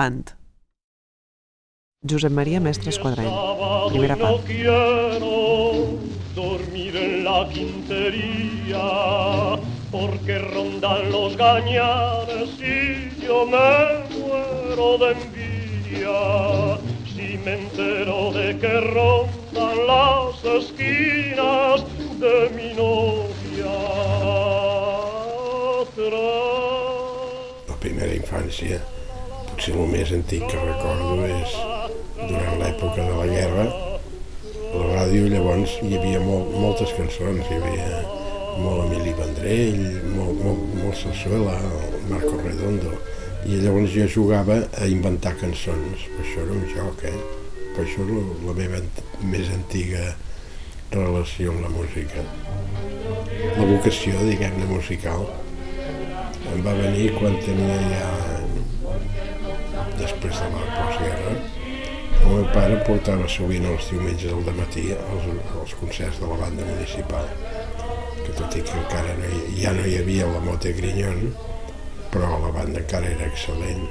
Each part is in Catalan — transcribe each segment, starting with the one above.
Avant. Josep Maria Mestres Quadrany, primera part. dormir en la quintería porque rondan los gañanes y yo me muero de envidia si me entero de que rondan las esquinas de mi novia La primera infància, potser el més antic que recordo és durant l'època de la guerra, la ràdio llavors hi havia molt, moltes cançons, hi havia molt Emili Vendrell, molt, molt, molt Sarsuela, el Marco Redondo, i llavors jo jugava a inventar cançons, això era un joc, eh? Per això és la meva més antiga relació amb la música. La vocació, diguem-ne, musical, em va venir quan tenia ja, després de la postguerra, el meu pare portava sovint els diumenges al matí als, als concerts de la banda municipal, que tot i que encara no hi, ja no hi havia la Mote Grinyon, però la banda encara era excel·lent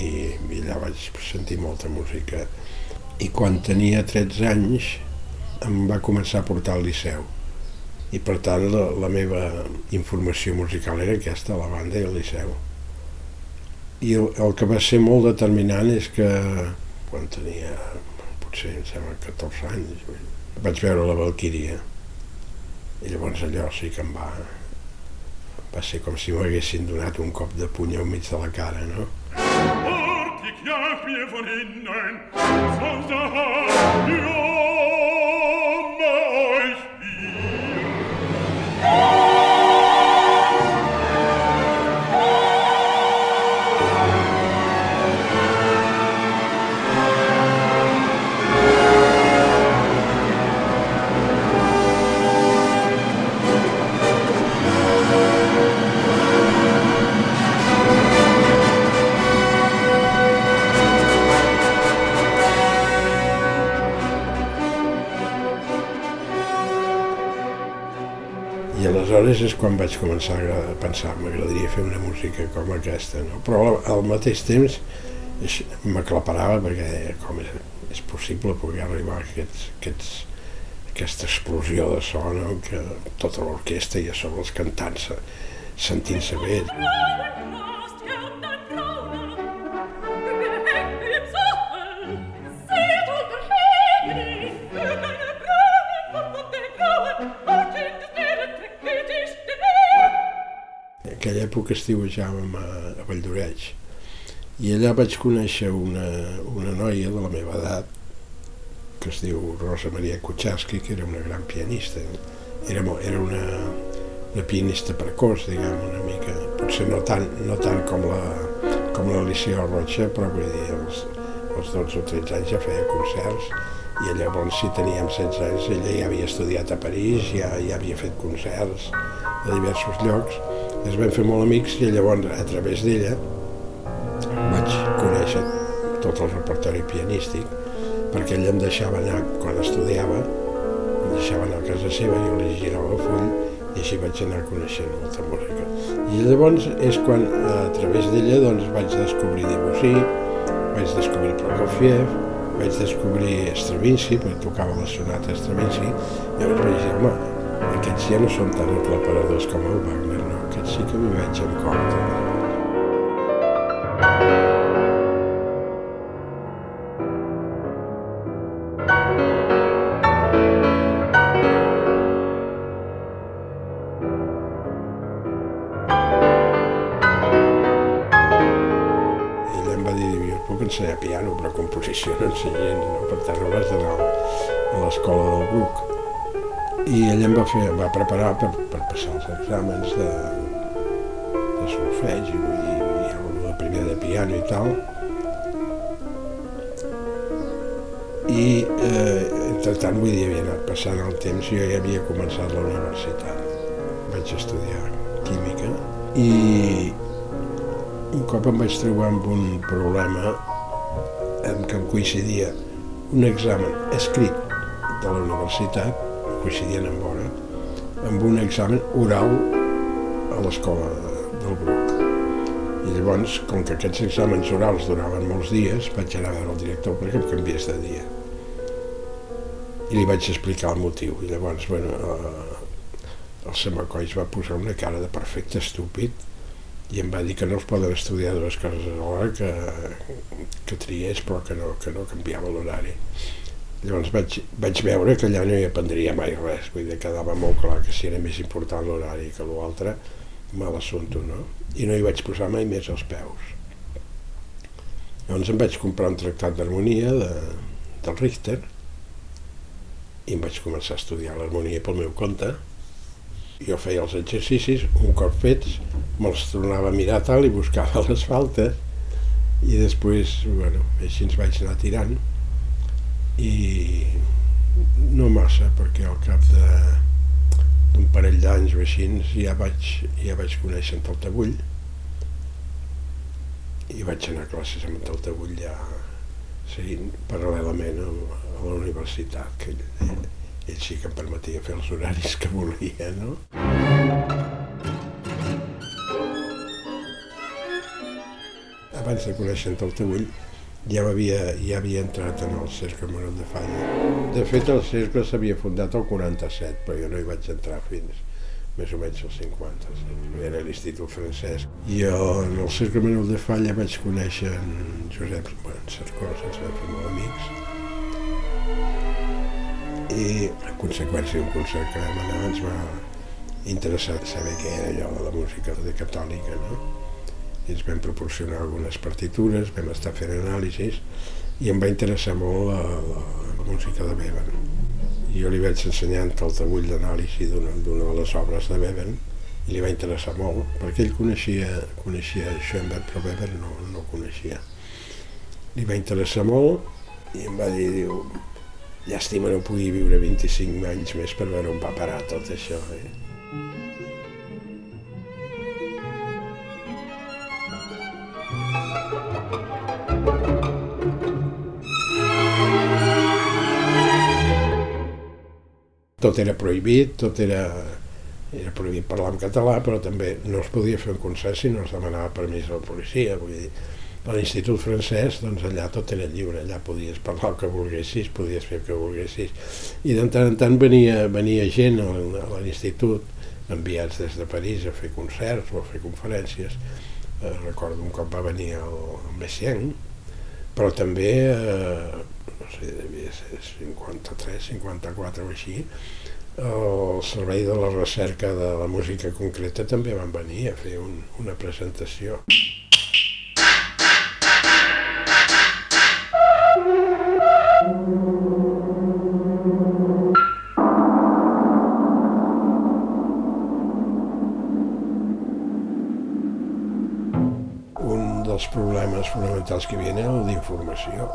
i, i allà vaig sentir molta música. I quan tenia 13 anys em va començar a portar al Liceu. I per tant la, la meva informació musical era aquesta, la banda i el Liceu. I el, el que va ser molt determinant és que quan tenia potser em sembla 14 anys vaig veure la Valquíria i llavors allò sí que em va va ser com si m'haguessin donat un cop de puny al mig de la cara, no? mir aleshores és quan vaig començar a pensar m'agradaria fer una música com aquesta, no? però al mateix temps m'aclaparava perquè com és, és possible poder arribar a aquests, aquests, aquesta explosió de so no? que tota l'orquestra i a sobre els cantants sentint-se bé. Època estiuejàvem a, a Valldoreix i allà vaig conèixer una, una noia de la meva edat que es diu Rosa Maria Kucharski, que era una gran pianista. Era, era una, una pianista precoç, diguem, una mica. Potser no tant, no tant com la, com l'Alicia Rocha, però vull dir, els, els 12 o 13 anys ja feia concerts i llavors si teníem 16 anys ella ja havia estudiat a París, ja, ja havia fet concerts a diversos llocs ens vam fer molt amics i llavors a través d'ella vaig conèixer tot el repertori pianístic perquè ella em deixava anar quan estudiava em deixava anar a casa seva jo li girava el full i així vaig anar coneixent molta música. I llavors és quan a través d'ella doncs vaig descobrir Debussy vaig descobrir Prokofiev vaig descobrir Stravinsky perquè tocava la sonata Stravinsky llavors vaig dir, home, aquests ja no són tan aclaparadors com el Wagner aquest sí que m'hi veig en compte. Ensenyar piano, però composició no ensenyo no? per tant no vas anar a l'escola del Bruc i ella em va, fer, em va preparar per, per passar els exàmens de solfeig i, i, i la primera de piano i tal. I eh, entretant vull dir havia anat passant el temps jo ja havia començat la universitat. Vaig estudiar química i un cop em vaig trobar amb un problema en què em coincidia un examen escrit de la universitat coincidien amb hora, amb un examen oral a l'escola del Bruc. I llavors, com que aquests exàmens orals duraven molts dies, vaig anar a veure el director perquè em canviés de dia. I li vaig explicar el motiu. I llavors, bueno, eh, el Semacois va posar una cara de perfecte estúpid i em va dir que no es poden estudiar dues coses alhora, que, que triés però que no, que no canviava l'horari. Llavors vaig, vaig veure que allà no hi aprendria mai res, vull dir, quedava molt clar que si era més important l'horari que l'altre, mal assumpte, no? I no hi vaig posar mai més els peus. Llavors em vaig comprar un tractat d'harmonia de, del Richter i em vaig començar a estudiar l'harmonia pel meu compte. Jo feia els exercicis, un cop fets, me'ls tornava a mirar tal i buscava les faltes i després, bueno, així ens vaig anar tirant i no massa perquè al cap de d'un parell d'anys o així ja vaig, ja vaig conèixer en Taltabull i vaig anar a classes amb en Taltabull ja seguint paral·lelament a, la universitat que ell, ell sí que em permetia fer els horaris que volia no? abans de conèixer en Taltabull ja havia, ja havia entrat en el Cercle Manuel de Falla. De fet, el cercle s'havia fundat el 47, però jo no hi vaig entrar fins més o menys els 50. Era l'Institut Francès. I en el Cercle Manuel de Falla vaig conèixer en Josep bueno, Cercós, ens vam fer molt amics. I, a conseqüència d'un concert que vam anar, ens va interessar saber què era allò de la música de catòlica, no? I ens vam proporcionar algunes partitures, vam estar fent anàlisis i em va interessar molt la, la, la música de Bevan. I jo li vaig ensenyar el tabull d'anàlisi d'una de les obres de Bevan i li va interessar molt, perquè ell coneixia, coneixia Schoenberg, però Bevan no, no coneixia. Li va interessar molt i em va dir, diu, llàstima no pugui viure 25 anys més per veure on va parar tot això. Eh? Tot era prohibit, tot era, era prohibit parlar en català, però també no es podia fer un concert si no es demanava permís a la policia. Vull dir, a l'Institut francès, doncs allà tot era lliure, allà podies parlar el que volguessis, podies fer el que volguessis. I de tant en tant venia, venia gent a l'Institut, enviats des de París a fer concerts o a fer conferències. Eh, recordo un cop va venir el, Messiaen, però també eh, sé, ser 53, 54 o així, el Servei de la Recerca de la Música Concreta també van venir a fer un, una presentació. Un dels problemes fonamentals que havia era el d'informació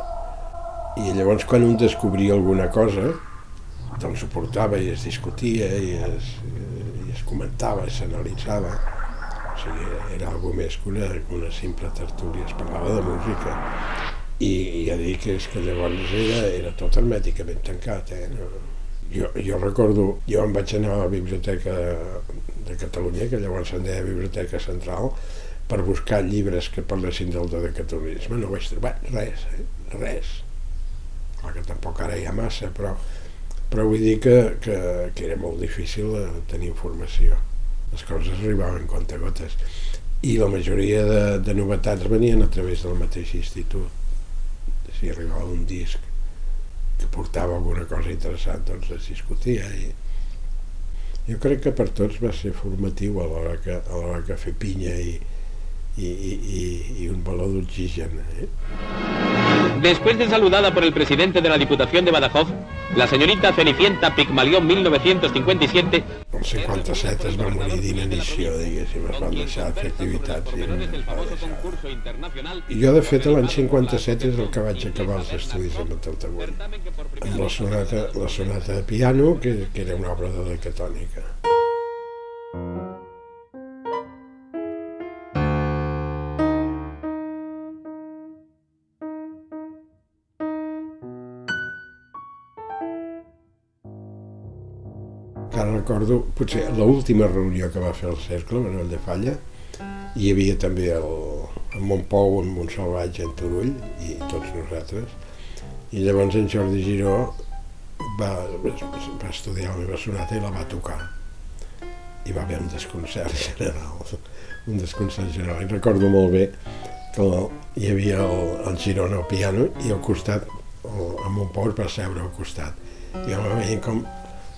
i llavors quan un descobria alguna cosa, doncs ho portava i es discutia i es, i es comentava, i s'analitzava. O sigui, era alguna més que una, una simple tertúlia, es parlava de música. I, i ja dic que és que llavors era, era tot hermèticament tancat. Eh? No, jo, jo recordo, jo em vaig anar a la biblioteca de Catalunya, que llavors se'n deia Biblioteca Central, per buscar llibres que parlessin del decatolicisme. No vaig trobar res, eh? res clar que tampoc ara hi ha massa, però, però vull dir que, que, que era molt difícil eh, tenir informació. Les coses arribaven gotes. I la majoria de, de novetats venien a través del mateix institut. Si arribava un disc que portava alguna cosa interessant, doncs es discutia. I jo crec que per tots va ser formatiu a l'hora que, a l'hora que fer pinya i, i, i, i un baló d'oxigen. Eh? Después de saludada por el presidente de la Diputación de Badajoz, la señorita Cenicienta Pigmalión 1957... El 57 es va morir d'inanició, diguéssim, es van deixar de fer activitats i I jo, de fet, l'any 57 és el que vaig acabar els estudis amb el amb la sonata, la sonata de piano, que, que era una obra de la recordo, potser l'última reunió que va fer el Cercle, Manuel de Falla, hi havia també el, el Montpou, en Montsalvatge, en Turull i tots nosaltres. I llavors en Jordi Giró va, va estudiar la meva sonata i la va tocar. I va haver un desconcert general, un desconcert general. I recordo molt bé que el, hi havia el, el Girona al piano i al costat, el, el Montpou va seure al costat. I va veient com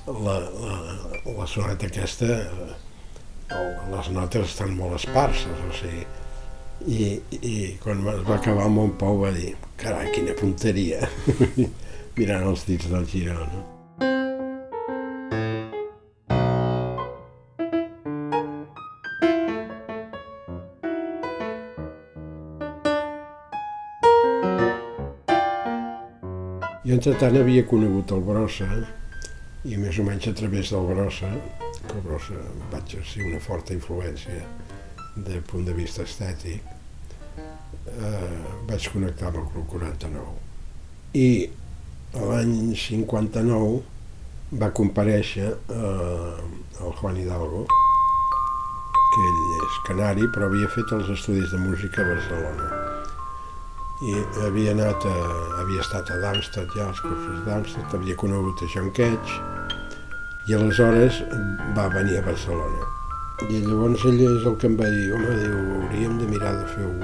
la, la, la sonata aquesta, eh, les notes estan molt esparses, o sigui, i, i quan es va acabar el Montpou va dir, carai, quina punteria, mirant els dits del Girona. Jo, entretant, havia conegut el Brossa i més o menys a través del Brossa, que el Brossa va exercir una forta influència del punt de vista estètic, eh, vaig connectar amb el Club 49. I l'any 59 va comparèixer eh, el Juan Hidalgo, que ell és canari, però havia fet els estudis de música a Barcelona i havia anat a, havia estat a Darmstadt ja, als cursos d'Amsterdam, havia conegut a John Cage i aleshores va venir a Barcelona. I llavors ell és el que em va dir, home, diu, hauríem de mirar de fer un,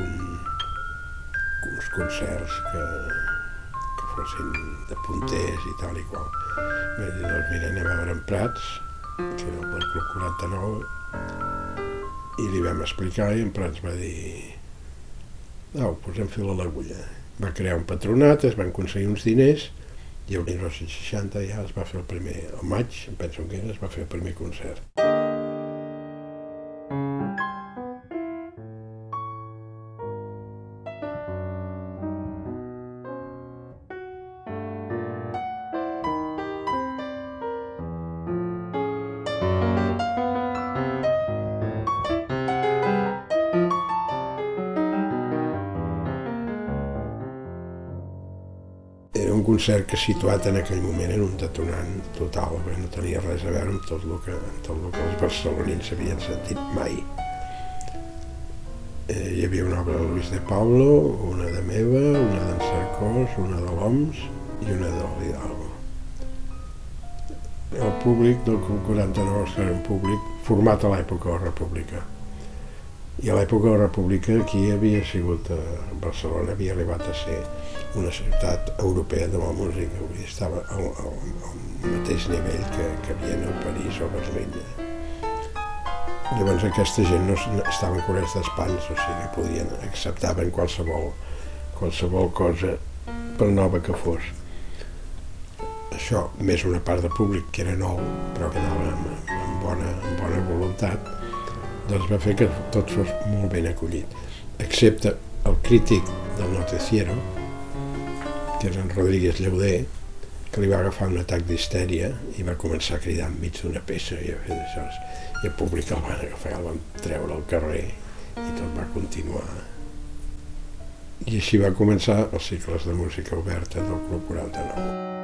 uns concerts que, que fossin de punters i tal i qual. Va dir, doncs mira, anem a veure en Prats, que era el Club 49, i li vam explicar i en Prats va dir, au, posem fil a l'agulla. Va crear un patronat, es van aconseguir uns diners i el 1960 ja es va fer el primer, al maig, em penso que era, es va fer el primer concert. Concert que situat en aquell moment era un detonant total, perquè no tenia res a veure amb tot el que, amb tot el que els barcelonins havien sentit mai. Eh, hi havia una obra de Luis de Pablo, una de meva, una d'en Cercós, una de l'OMS i una de l'Hidalgo. El públic del Club 49 era un públic format a l'època de la República. I a l'època de la República aquí havia sigut, a Barcelona havia arribat a ser una ciutat europea de la música, estava al, al, al mateix nivell que, que Viena o París o Berlín. Llavors aquesta gent no estaven coberts d'espans, o sigui, podien, acceptaven qualsevol, qualsevol cosa per nova que fos. Això, més una part del públic que era nou, però que anava amb, amb, bona, amb bona voluntat, doncs va fer que tot fos molt ben acollit, excepte el crític del noticiero, que era en Rodríguez Lleuder, que li va agafar un atac d'histèria i va començar a cridar enmig d'una peça i a fer d'això. I el públic el van agafar, el van treure al carrer i tot va continuar. I així va començar els cicles de música oberta del Club 49.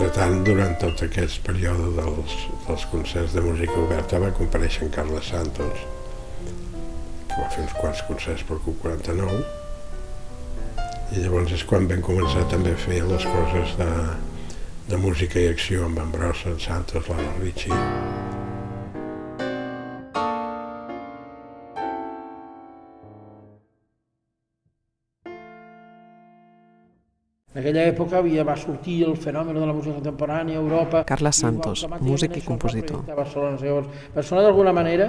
Entretant, durant tot aquest període dels, dels concerts de música oberta va comparèixer en Carles Santos, que va fer uns quants concerts per Q49 i llavors és quan vam començar també a fer les coses de, de música i acció amb en Brossa, en Santos, l'Anna Ricci. En aquella època havia, va sortir el fenomen de la música contemporània a Europa. Carles Santos, músic i compositor. A Barcelona, llavors, Barcelona d'alguna manera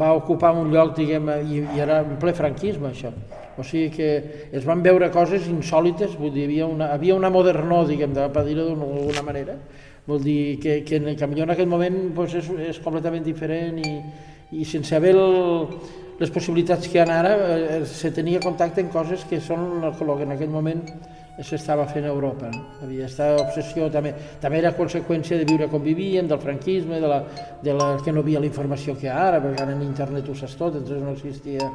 va ocupar un lloc, diguem, i, i era en ple franquisme, això. O sigui que es van veure coses insòlites, vull dir, hi havia una, havia una modernor, diguem, per dir-ho d'alguna manera, vol dir que, que, en, que millor en aquell moment pues, és, és completament diferent i, i sense haver el, les possibilitats que hi ha ara, eh, se tenia contacte en coses que són el que en aquell moment s'estava fent a Europa. Havia estat obsessió també, també era conseqüència de viure com vivien, del franquisme, de la, de la, que no havia la informació que ara, perquè ara en internet ho saps tot, entonces no existia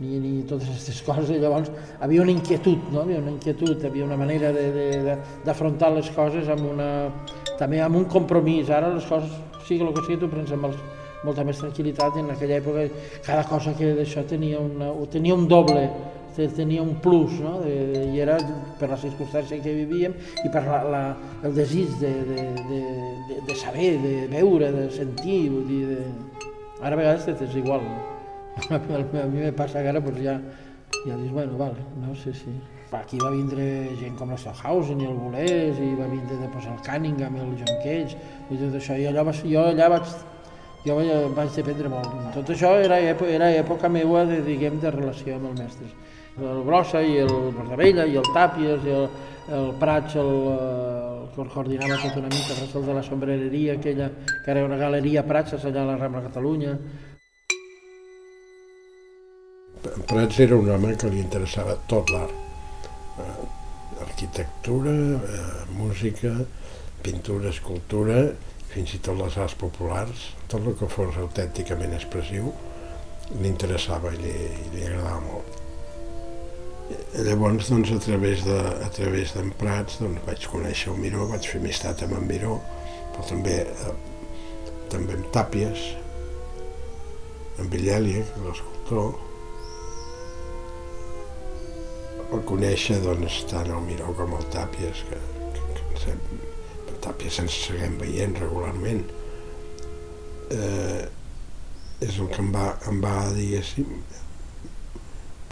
ni, ni totes aquestes coses, i llavors havia una inquietud, no? havia una inquietud, havia una manera d'afrontar les coses amb una, també amb un compromís. Ara les coses sigui el que sigui, tu prens amb els, molta més tranquil·litat en aquella època cada cosa que d'això tenia, una, tenia un doble tenia un plus, no? de, de, i era per la circumstància que vivíem i per la, la, el desig de, de, de, de, de saber, de veure, de sentir, vull dir, de... ara a vegades és igual, no? a mi me passa que ara pues, ja, ja dius, bueno, vale, no sé si... Aquí va vindre gent com la Stockhausen i el Bolés, i va vindre després el Cunningham i el John Cage, i tot això, i allò va, jo allà vaig jo vaig dependre molt. Tot això era, era època meva de, diguem, de relació amb els mestres. El Brossa i el Bordavella i el Tàpies i el, el Prats, el, el que coordinava tota una mica, el de la sombrereria aquella, que era una galeria Prats allà a la Rambla Catalunya. Prats era un home que li interessava tot l'art. Eh, arquitectura, eh, música, pintura, escultura, fins i tot les arts populars, tot el que fos autènticament expressiu, li interessava i li, li agradava molt. Llavors, doncs, a través de, a través d'en Prats, doncs, vaig conèixer el Miró, vaig fer amistat amb en Miró, però també, eh, també amb Tàpies, amb Villèlia, que és l'escultor. El conèixer, doncs, tant el Miró com el Tàpies, que, que, que, que Tàpies ens seguim veient regularment. Eh, és el que em va, em va diguéssim,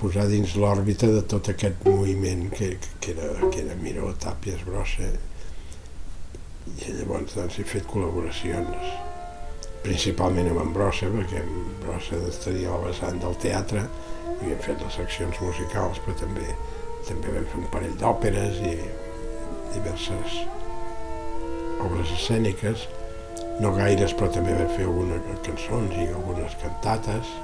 posar dins l'òrbita de tot aquest moviment que, que, era, que era Miró, Tàpies, Brossa. I llavors doncs, he fet col·laboracions, principalment amb en Brossa, perquè en Brossa estaria al vessant del teatre, i hem fet les seccions musicals, però també, també vam fer un parell d'òperes i diverses obres escèniques, no gaires, però també vam fer algunes cançons i algunes cantates.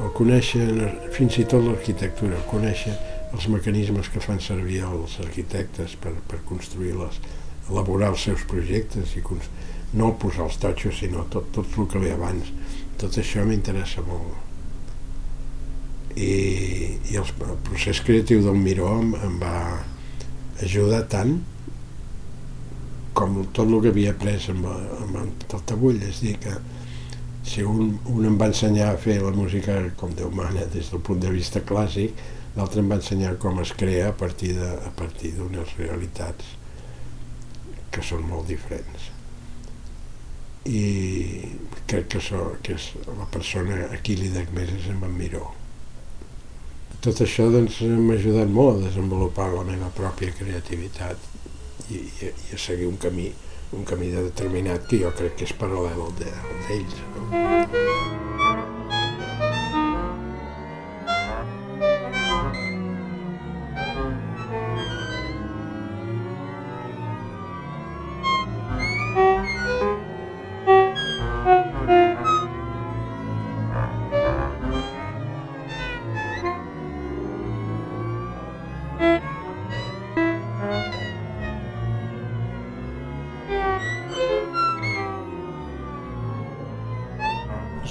El conèixer, fins i tot l'arquitectura, el conèixer els mecanismes que fan servir els arquitectes per, per construir-les, elaborar els seus projectes i no posar els totxos, sinó tot, tot el que ve abans. Tot això m'interessa molt. I, i el, el procés creatiu del Miró em, em va ajudar tant com tot el que havia après amb, amb el tabull, és dir, que si un, un em va ensenyar a fer la música com Déu mana des del punt de vista clàssic, l'altre em va ensenyar com es crea a partir de, a partir d'unes realitats que són molt diferents. I crec que, so, que és la persona a qui li dec més és en Miró. Tot això doncs, m'ha ajudat molt a desenvolupar la meva pròpia creativitat i, i, i a seguir un camí, un camí de determinat que jo crec que és paral·lel al d'ells. No?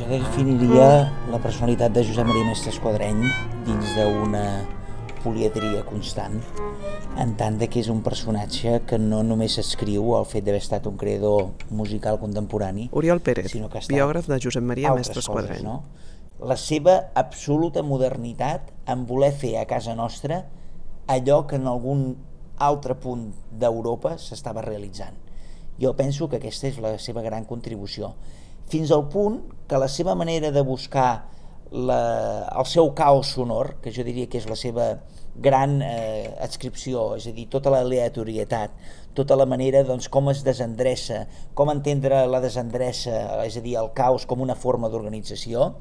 Definiria la personalitat de Josep Maria Mestre Esquadreny dins d'una poliedria constant, en tant que és un personatge que no només s'escriu el fet d'haver estat un creador musical contemporani, Oriol Pérez, sinó que biògraf de Josep Maria Mestre Esquadreny. No? La seva absoluta modernitat en voler fer a casa nostra allò que en algun altre punt d'Europa s'estava realitzant. Jo penso que aquesta és la seva gran contribució fins al punt que la seva manera de buscar la, el seu caos sonor, que jo diria que és la seva gran eh, adscripció, és a dir, tota l'aleatorietat, tota la manera doncs, com es desendreça, com entendre la desendreça, és a dir, el caos com una forma d'organització,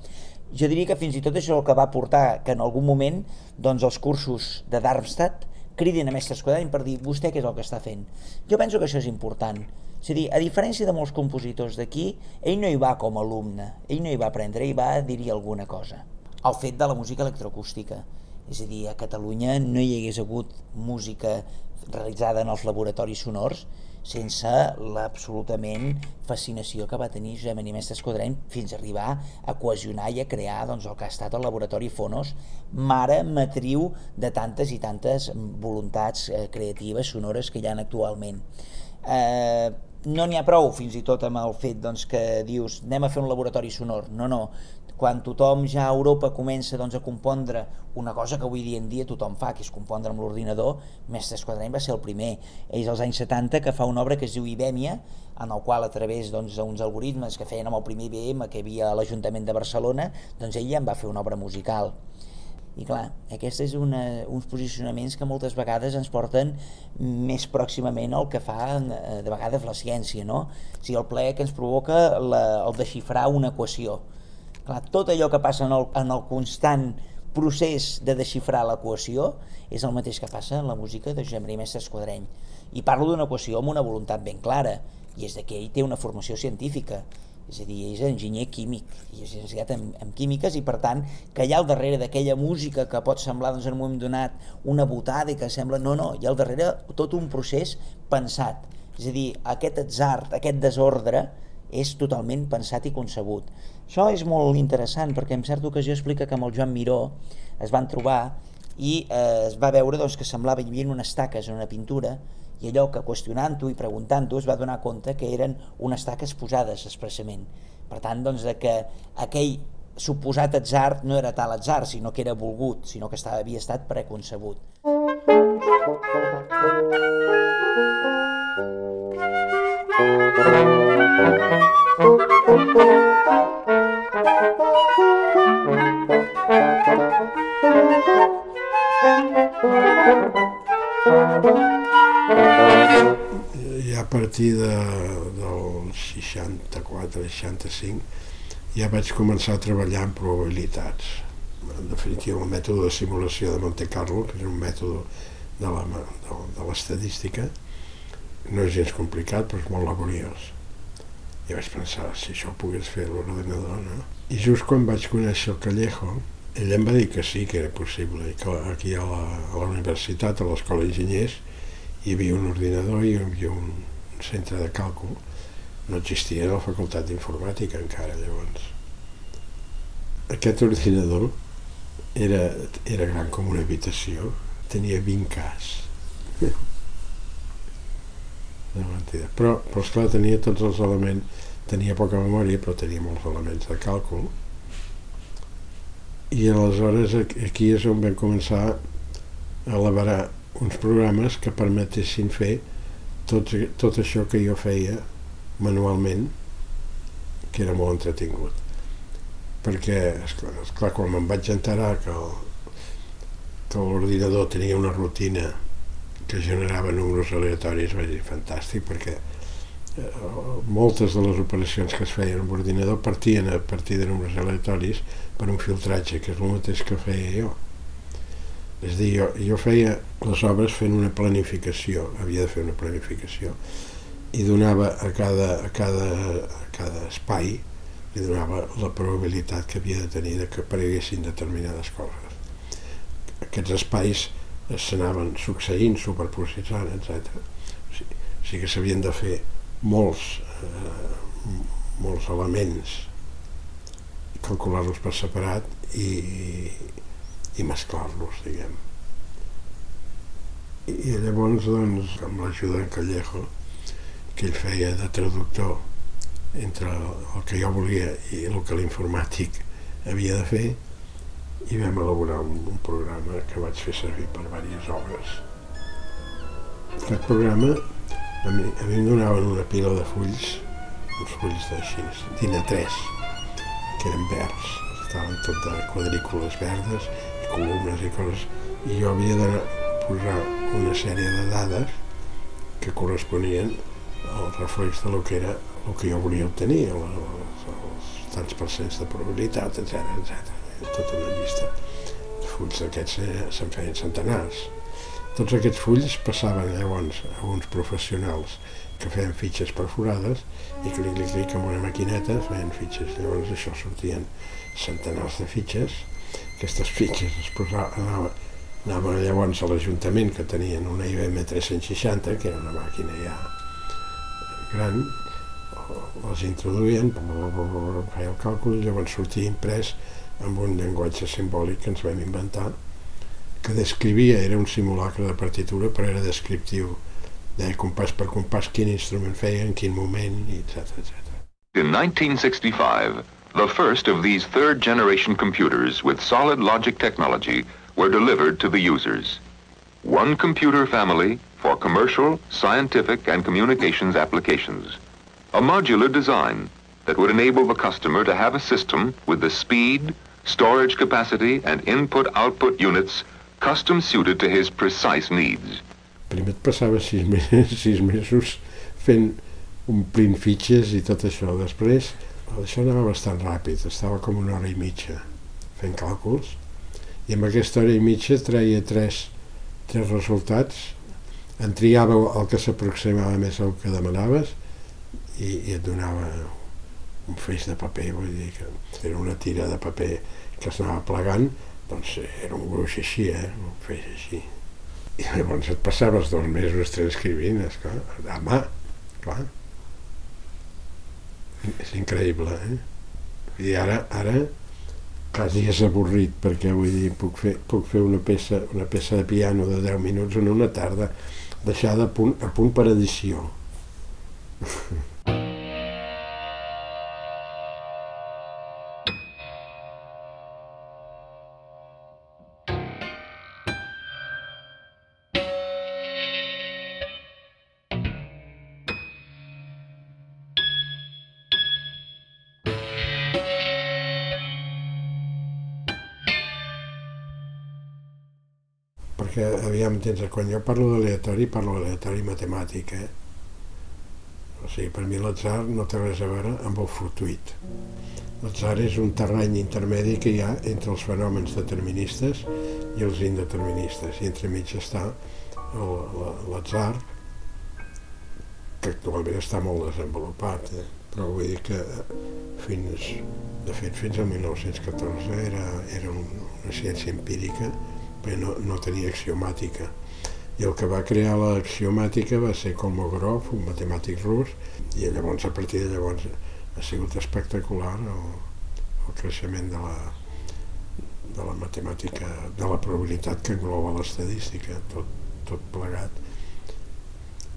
jo diria que fins i tot això és el que va portar que en algun moment doncs, els cursos de Darmstadt cridin a mestres quadrant per dir vostè què és el que està fent. Jo penso que això és important, és a dir, a diferència de molts compositors d'aquí, ell no hi va com a alumne, ell no hi va aprendre, ell va dir alguna cosa. El fet de la música electroacústica, és a dir, a Catalunya no hi hagués hagut música realitzada en els laboratoris sonors sense l'absolutament fascinació que va tenir Josep Animesta Escodreny fins a arribar a cohesionar i a crear doncs, el que ha estat el laboratori Fonos, mare matriu de tantes i tantes voluntats eh, creatives sonores que hi ha actualment. Eh, no n'hi ha prou fins i tot amb el fet doncs, que dius anem a fer un laboratori sonor, no, no quan tothom ja a Europa comença doncs, a compondre una cosa que avui dia en dia tothom fa, que és compondre amb l'ordinador, Mestre Esquadreny va ser el primer. Ells als anys 70 que fa una obra que es diu Ibèmia, en el qual a través d'uns doncs, algoritmes que feien amb el primer IBM que havia a l'Ajuntament de Barcelona, doncs ell ja en va fer una obra musical. I clar, aquests és una, uns posicionaments que moltes vegades ens porten més pròximament al que fa eh, de vegades la ciència, no? O sigui, el plaer que ens provoca la, el desxifrar una equació Clar, tot allò que passa en el, en el constant procés de desxifrar l'equació és el mateix que passa en la música de Josep Maria Mestre Esquadreny. I parlo d'una equació amb una voluntat ben clara, i és que ell té una formació científica, és a dir, és enginyer químic i és llicenciat en, en químiques i per tant que hi ha al darrere d'aquella música que pot semblar doncs, en un moment donat una botada i que sembla, no, no, hi ha al darrere tot un procés pensat és a dir, aquest atzar, aquest desordre és totalment pensat i concebut. Això és molt interessant perquè en certa ocasió explica que amb el Joan Miró es van trobar i eh, es va veure doncs, que semblava hi havia unes taques en una pintura i allò que qüestionant-ho i preguntant-ho es va donar compte que eren unes taques posades expressament. Per tant, doncs, de que aquell suposat atzar no era tal atzar, sinó que era volgut, sinó que estava, havia estat preconcebut. Ja a partir de, del 64-65 ja vaig començar a treballar en probabilitats. En definitiva, el mètode de simulació de Monte Carlo, que és un mètode de l'estadística, no és gens complicat, però és molt laboriós. I vaig pensar, si això ho pogués fer l'ordenador, no? I just quan vaig conèixer el Callejo, ell em va dir que sí, que era possible, i que aquí a la, a la universitat, a l'escola d'enginyers, hi havia un ordinador i hi havia un centre de càlcul. No existia la facultat d'informàtica encara, llavors. Aquest ordinador era, era gran com una habitació, tenia 20 cas de mentida. Però, però esclar, tenia tots els elements, tenia poca memòria, però tenia molts elements de càlcul. I aleshores aquí és on vam començar a elaborar uns programes que permetessin fer tot, tot això que jo feia manualment, que era molt entretingut. Perquè, esclar, esclar quan me'n vaig enterar que l'ordinador tenia una rutina que generava números aleatoris, vaig dir, fantàstic, perquè eh, moltes de les operacions que es feien amb ordinador partien a partir de números aleatoris per un filtratge, que és el mateix que feia jo. És dir, jo, jo feia les obres fent una planificació, havia de fer una planificació, i donava a cada, a cada, a cada espai li donava la probabilitat que havia de tenir de que apareguessin determinades coses. Aquests espais s'anaven succeint, superposant, etc. O sigui, o sigui que s'havien de fer molts, eh, molts elements, calcular-los per separat i, i mesclar-los, diguem. I, llavors, doncs, amb l'ajuda de Callejo, que ell feia de traductor entre el que jo volia i el que l'informàtic havia de fer, i vam elaborar un, un programa que vaig fer servir per diverses obres. Aquest programa a mi, a mi em donaven una pila de fulls, uns fulls d'així, d'ina 3, que eren verds, estaven tot de quadrícules verdes columnes i coses, i jo havia de posar una sèrie de dades que corresponien al reflex de lo que era el que jo volia obtenir, els, els tants percents de probabilitat, etc etc tota una llista. Els fulls d'aquests eh, se'n feien centenars. Tots aquests fulls passaven llavors a uns professionals que feien fitxes perforades i clic, clic, clic amb una maquineta feien fitxes. Llavors això sortien centenars de fitxes. Aquestes fitxes es posaven, anava, llavors a l'Ajuntament que tenien una IBM 360, que era una màquina ja gran, les introduïen, feia el càlcul i llavors sortia imprès amb un llenguatge simbòlic que ens vam inventar, que descrivia, era un simulacre de partitura, però era descriptiu deia compàs per compàs quin instrument feia, en quin moment, etc etc. In 1965, the first of these third generation computers with solid logic technology were delivered to the users. One computer family for commercial, scientific, and communications applications. A modular design that would enable the customer to have a system with the speed, storage capacity, and input-output units custom suited to his precise needs. Primer passava sis, mesos, sis mesos fent omplint fitxes i tot això. Després, això anava bastant ràpid, estava com una hora i mitja fent càlculs, i amb aquesta hora i mitja treia tres, tres resultats, en triava el que s'aproximava més al que demanaves i, i et donava un feix de paper, vull dir que era una tira de paper que s'anava plegant, doncs era un gruix així, eh? un feix així. I llavors et passaves dos mesos transcrivint, esclar, a mà, clar. És increïble, eh? I ara, ara quasi és avorrit perquè vull dir, puc fer, puc fer una, peça, una peça de piano de 10 minuts en una tarda deixada a punt, a punt per edició. Perquè aviam, tens, quan jo parlo d'aleatori, parlo d'aleatori matemàtic, eh? O sigui, per mi l'atzar no té res a veure amb el fortuit. L'atzar és un terreny intermedi que hi ha entre els fenòmens deterministes i els indeterministes, i entremig està l'atzar, que actualment està molt desenvolupat, eh? però vull dir que fins, de fet, fins al 1914 era, era una ciència empírica perquè no, no tenia axiomàtica. I el que va crear l'axiomàtica va ser Kolmogorov, un matemàtic rus, i llavors a partir de llavors ha sigut espectacular el, el creixement de la, de la matemàtica, de la probabilitat que engloba l'estadística, tot, tot plegat.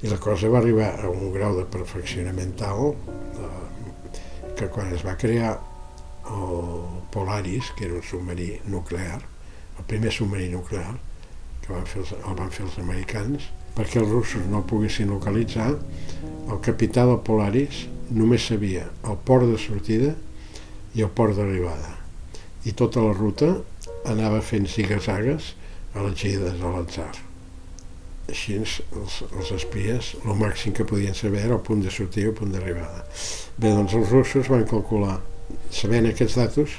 I la cosa va arribar a un grau de perfeccionament tal de, que quan es va crear el Polaris, que era un submarí nuclear, el primer submarí nuclear que van fer els, el van fer els americans perquè els russos no el poguessin localitzar el capità del Polaris només sabia el port de sortida i el port d'arribada. I tota la ruta anava fent zigazagues a les gides de l'atzar. Així els, els espies el màxim que podien saber era el punt de sortida i el punt d'arribada. Bé, doncs els russos van calcular sabent aquests datos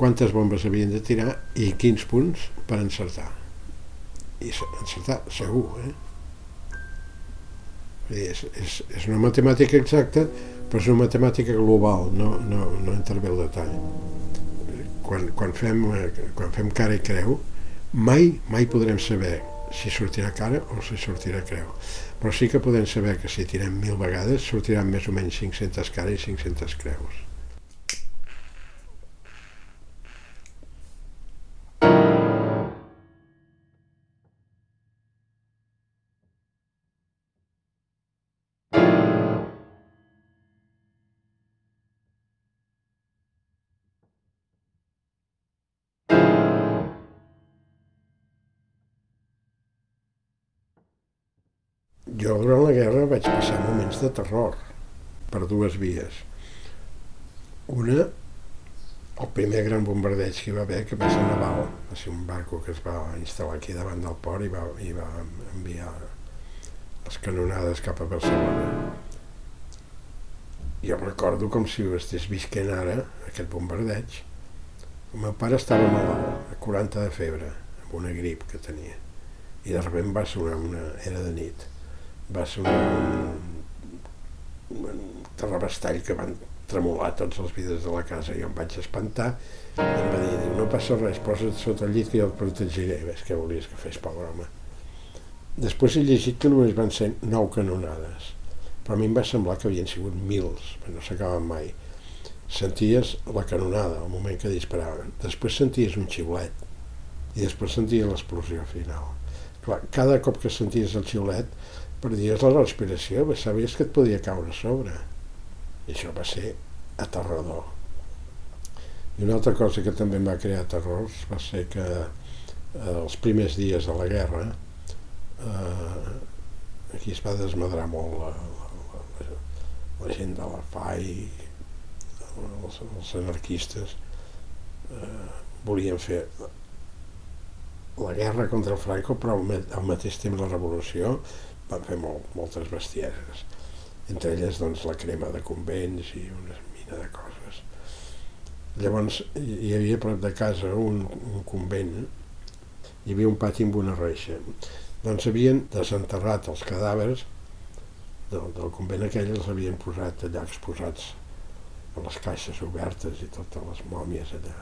quantes bombes havien de tirar i quins punts per encertar. I encertar segur, eh? És, és, és una matemàtica exacta, però és una matemàtica global, no, no, no intervé el detall. Quan, quan, fem, quan fem cara i creu, mai, mai podrem saber si sortirà cara o si sortirà creu. Però sí que podem saber que si tirem mil vegades sortiran més o menys 500 cares i 500 creus. Moments de terror per dues vies. Una, el primer gran bombardeig que hi va haver, que va ser naval, va ser un barco que es va instal·lar aquí davant del port i va, i va enviar les canonades cap a Barcelona. Jo recordo com si ho estigués visquent ara, aquest bombardeig. El meu pare estava malalt, a 40 de febre, amb una grip que tenia. I de sobte va sonar una... era de nit va ser un, un terrabastall que van tremolar tots els vidres de la casa. Jo em vaig espantar i em va dir, no passa res, posa't sota el llit que jo et protegiré. Ves que volies que fes, pobre home. Després he llegit que només van ser nou canonades, però a mi em va semblar que havien sigut mils, però no s'acaben mai. Senties la canonada, el moment que disparaven. Després senties un xiulet i després senties l'explosió final. Clar, cada cop que senties el xiulet perdies la respiració, sabies que et podia caure a sobre. I això va ser aterrador. I una altra cosa que també em va crear terrors va ser que eh, els primers dies de la guerra eh, aquí es va desmadrar molt la, la, la, la gent de la FAI, els, els anarquistes, eh, volien fer la guerra contra el Franco, però al mateix temps la revolució van fer molt, moltes bestieses. Entre elles doncs, la crema de convents i una mina de coses. Llavors hi havia a prop de casa un, un convent, hi havia un pati amb una reixa. Doncs havien desenterrat els cadàvers del, del convent aquell, els havien posat allà exposats a les caixes obertes i totes les mòmies allà.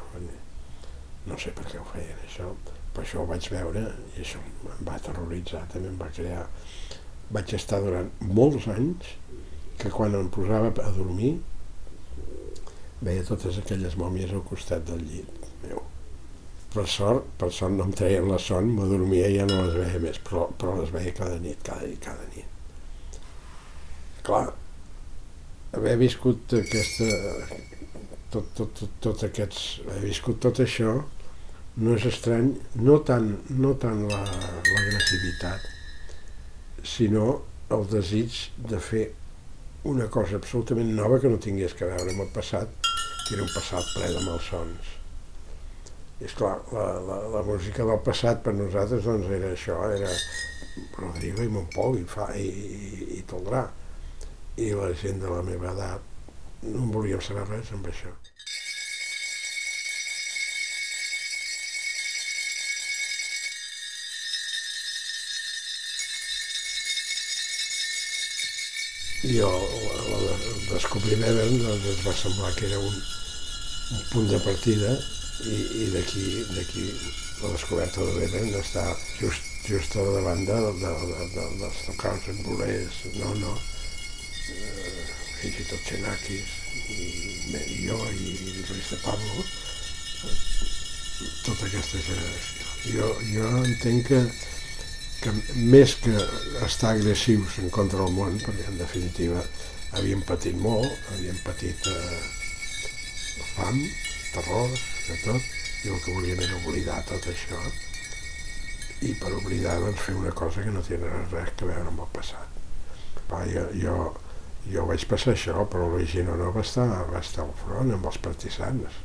No sé per què ho feien això, però això ho vaig veure i això em va terroritzar, també em va crear... Vaig estar durant molts anys que quan em posava a dormir veia totes aquelles mòmies al costat del llit meu. Per sort, per sort no em treien la son, m'adormia i ja no les veia més, però, però les veia cada nit, cada nit, cada nit. Clar, haver viscut aquesta, tot, tot, tot, tot aquests, haver viscut tot això, no és estrany, no tant, no tant l'agressivitat, la, sinó el desig de fer una cosa absolutament nova que no tingués que veure amb el passat, que era un passat ple de malsons. I esclar, la, la, la música del passat per nosaltres doncs era això, era Rodrigo i Montpou i, fa, i, i, i Toldrà. I la gent de la meva edat no en volíem saber res amb això. I el, el, el descobriment doncs, ens va semblar que era un, un punt de partida i, i d'aquí la descoberta de l'Eben està just, just a la banda de, de, de, de, dels tocals en bolers, no, no, eh, fins i tot Xenakis i, i jo i Luis de Pablo, tota aquesta generació. Jo, jo entenc que, que més que estar agressius en contra del món, perquè en definitiva havíem patit molt, havíem patit eh, fam, terror, de tot, i el que volíem era oblidar tot això, i per oblidar doncs, fer una cosa que no té res a veure amb el passat. Va, jo, jo, jo vaig passar això, però l'Origino no va estar, va estar al front amb els partisans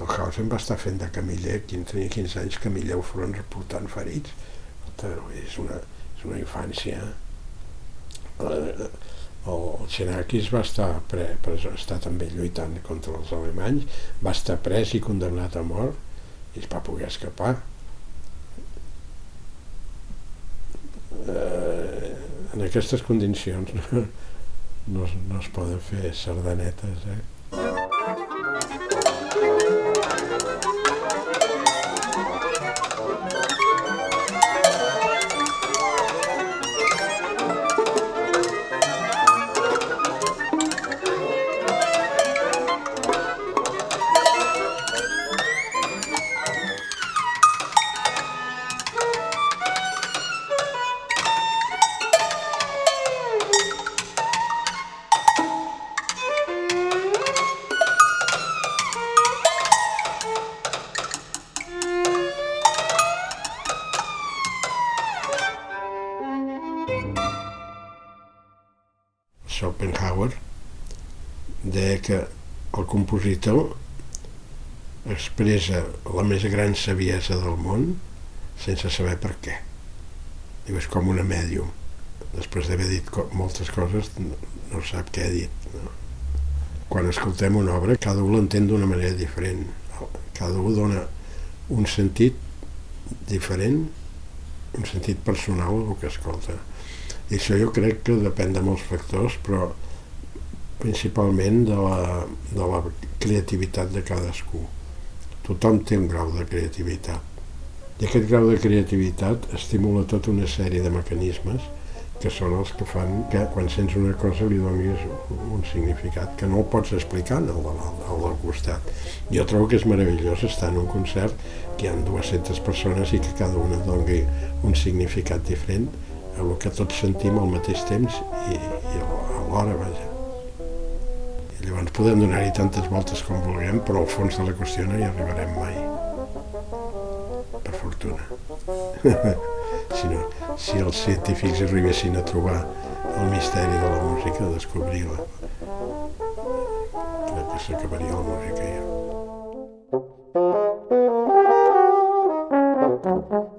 Stockhausen va estar fent de camiller, quan tenia 15 anys, camiller al front reportant ferits. És una, és una infància. El, el Xenakis va estar pre, pres, estar també lluitant contra els alemanys, va estar pres i condemnat a mort i es va poder escapar. Eh, en aquestes condicions no, no, no es poden fer sardanetes, eh? Compositor expressa la més gran saviesa del món sense saber per què. Diu, és com una mèdium. Després d'haver dit moltes coses, no, no sap què ha dit. No? Quan escoltem una obra, cada un l'entén d'una manera diferent. Cada un dona un sentit diferent, un sentit personal al que escolta. I això jo crec que depèn de molts factors, però principalment de la, de la creativitat de cadascú. Tothom té un grau de creativitat. I aquest grau de creativitat estimula tota una sèrie de mecanismes que són els que fan que quan sents una cosa li donis un significat que no el pots explicar al, al, al del costat. Jo trobo que és meravellós estar en un concert que hi ha 200 persones i que cada una doni un significat diferent a el que tots sentim al mateix temps i, i alhora, vaja. Llavors podem donar-hi tantes voltes com vulguem, però al fons de la qüestió no hi arribarem mai. Per fortuna. si, no, si els científics arribessin a trobar el misteri de la música, a descobrir-la, crec que s'acabaria la música ja. Thank you.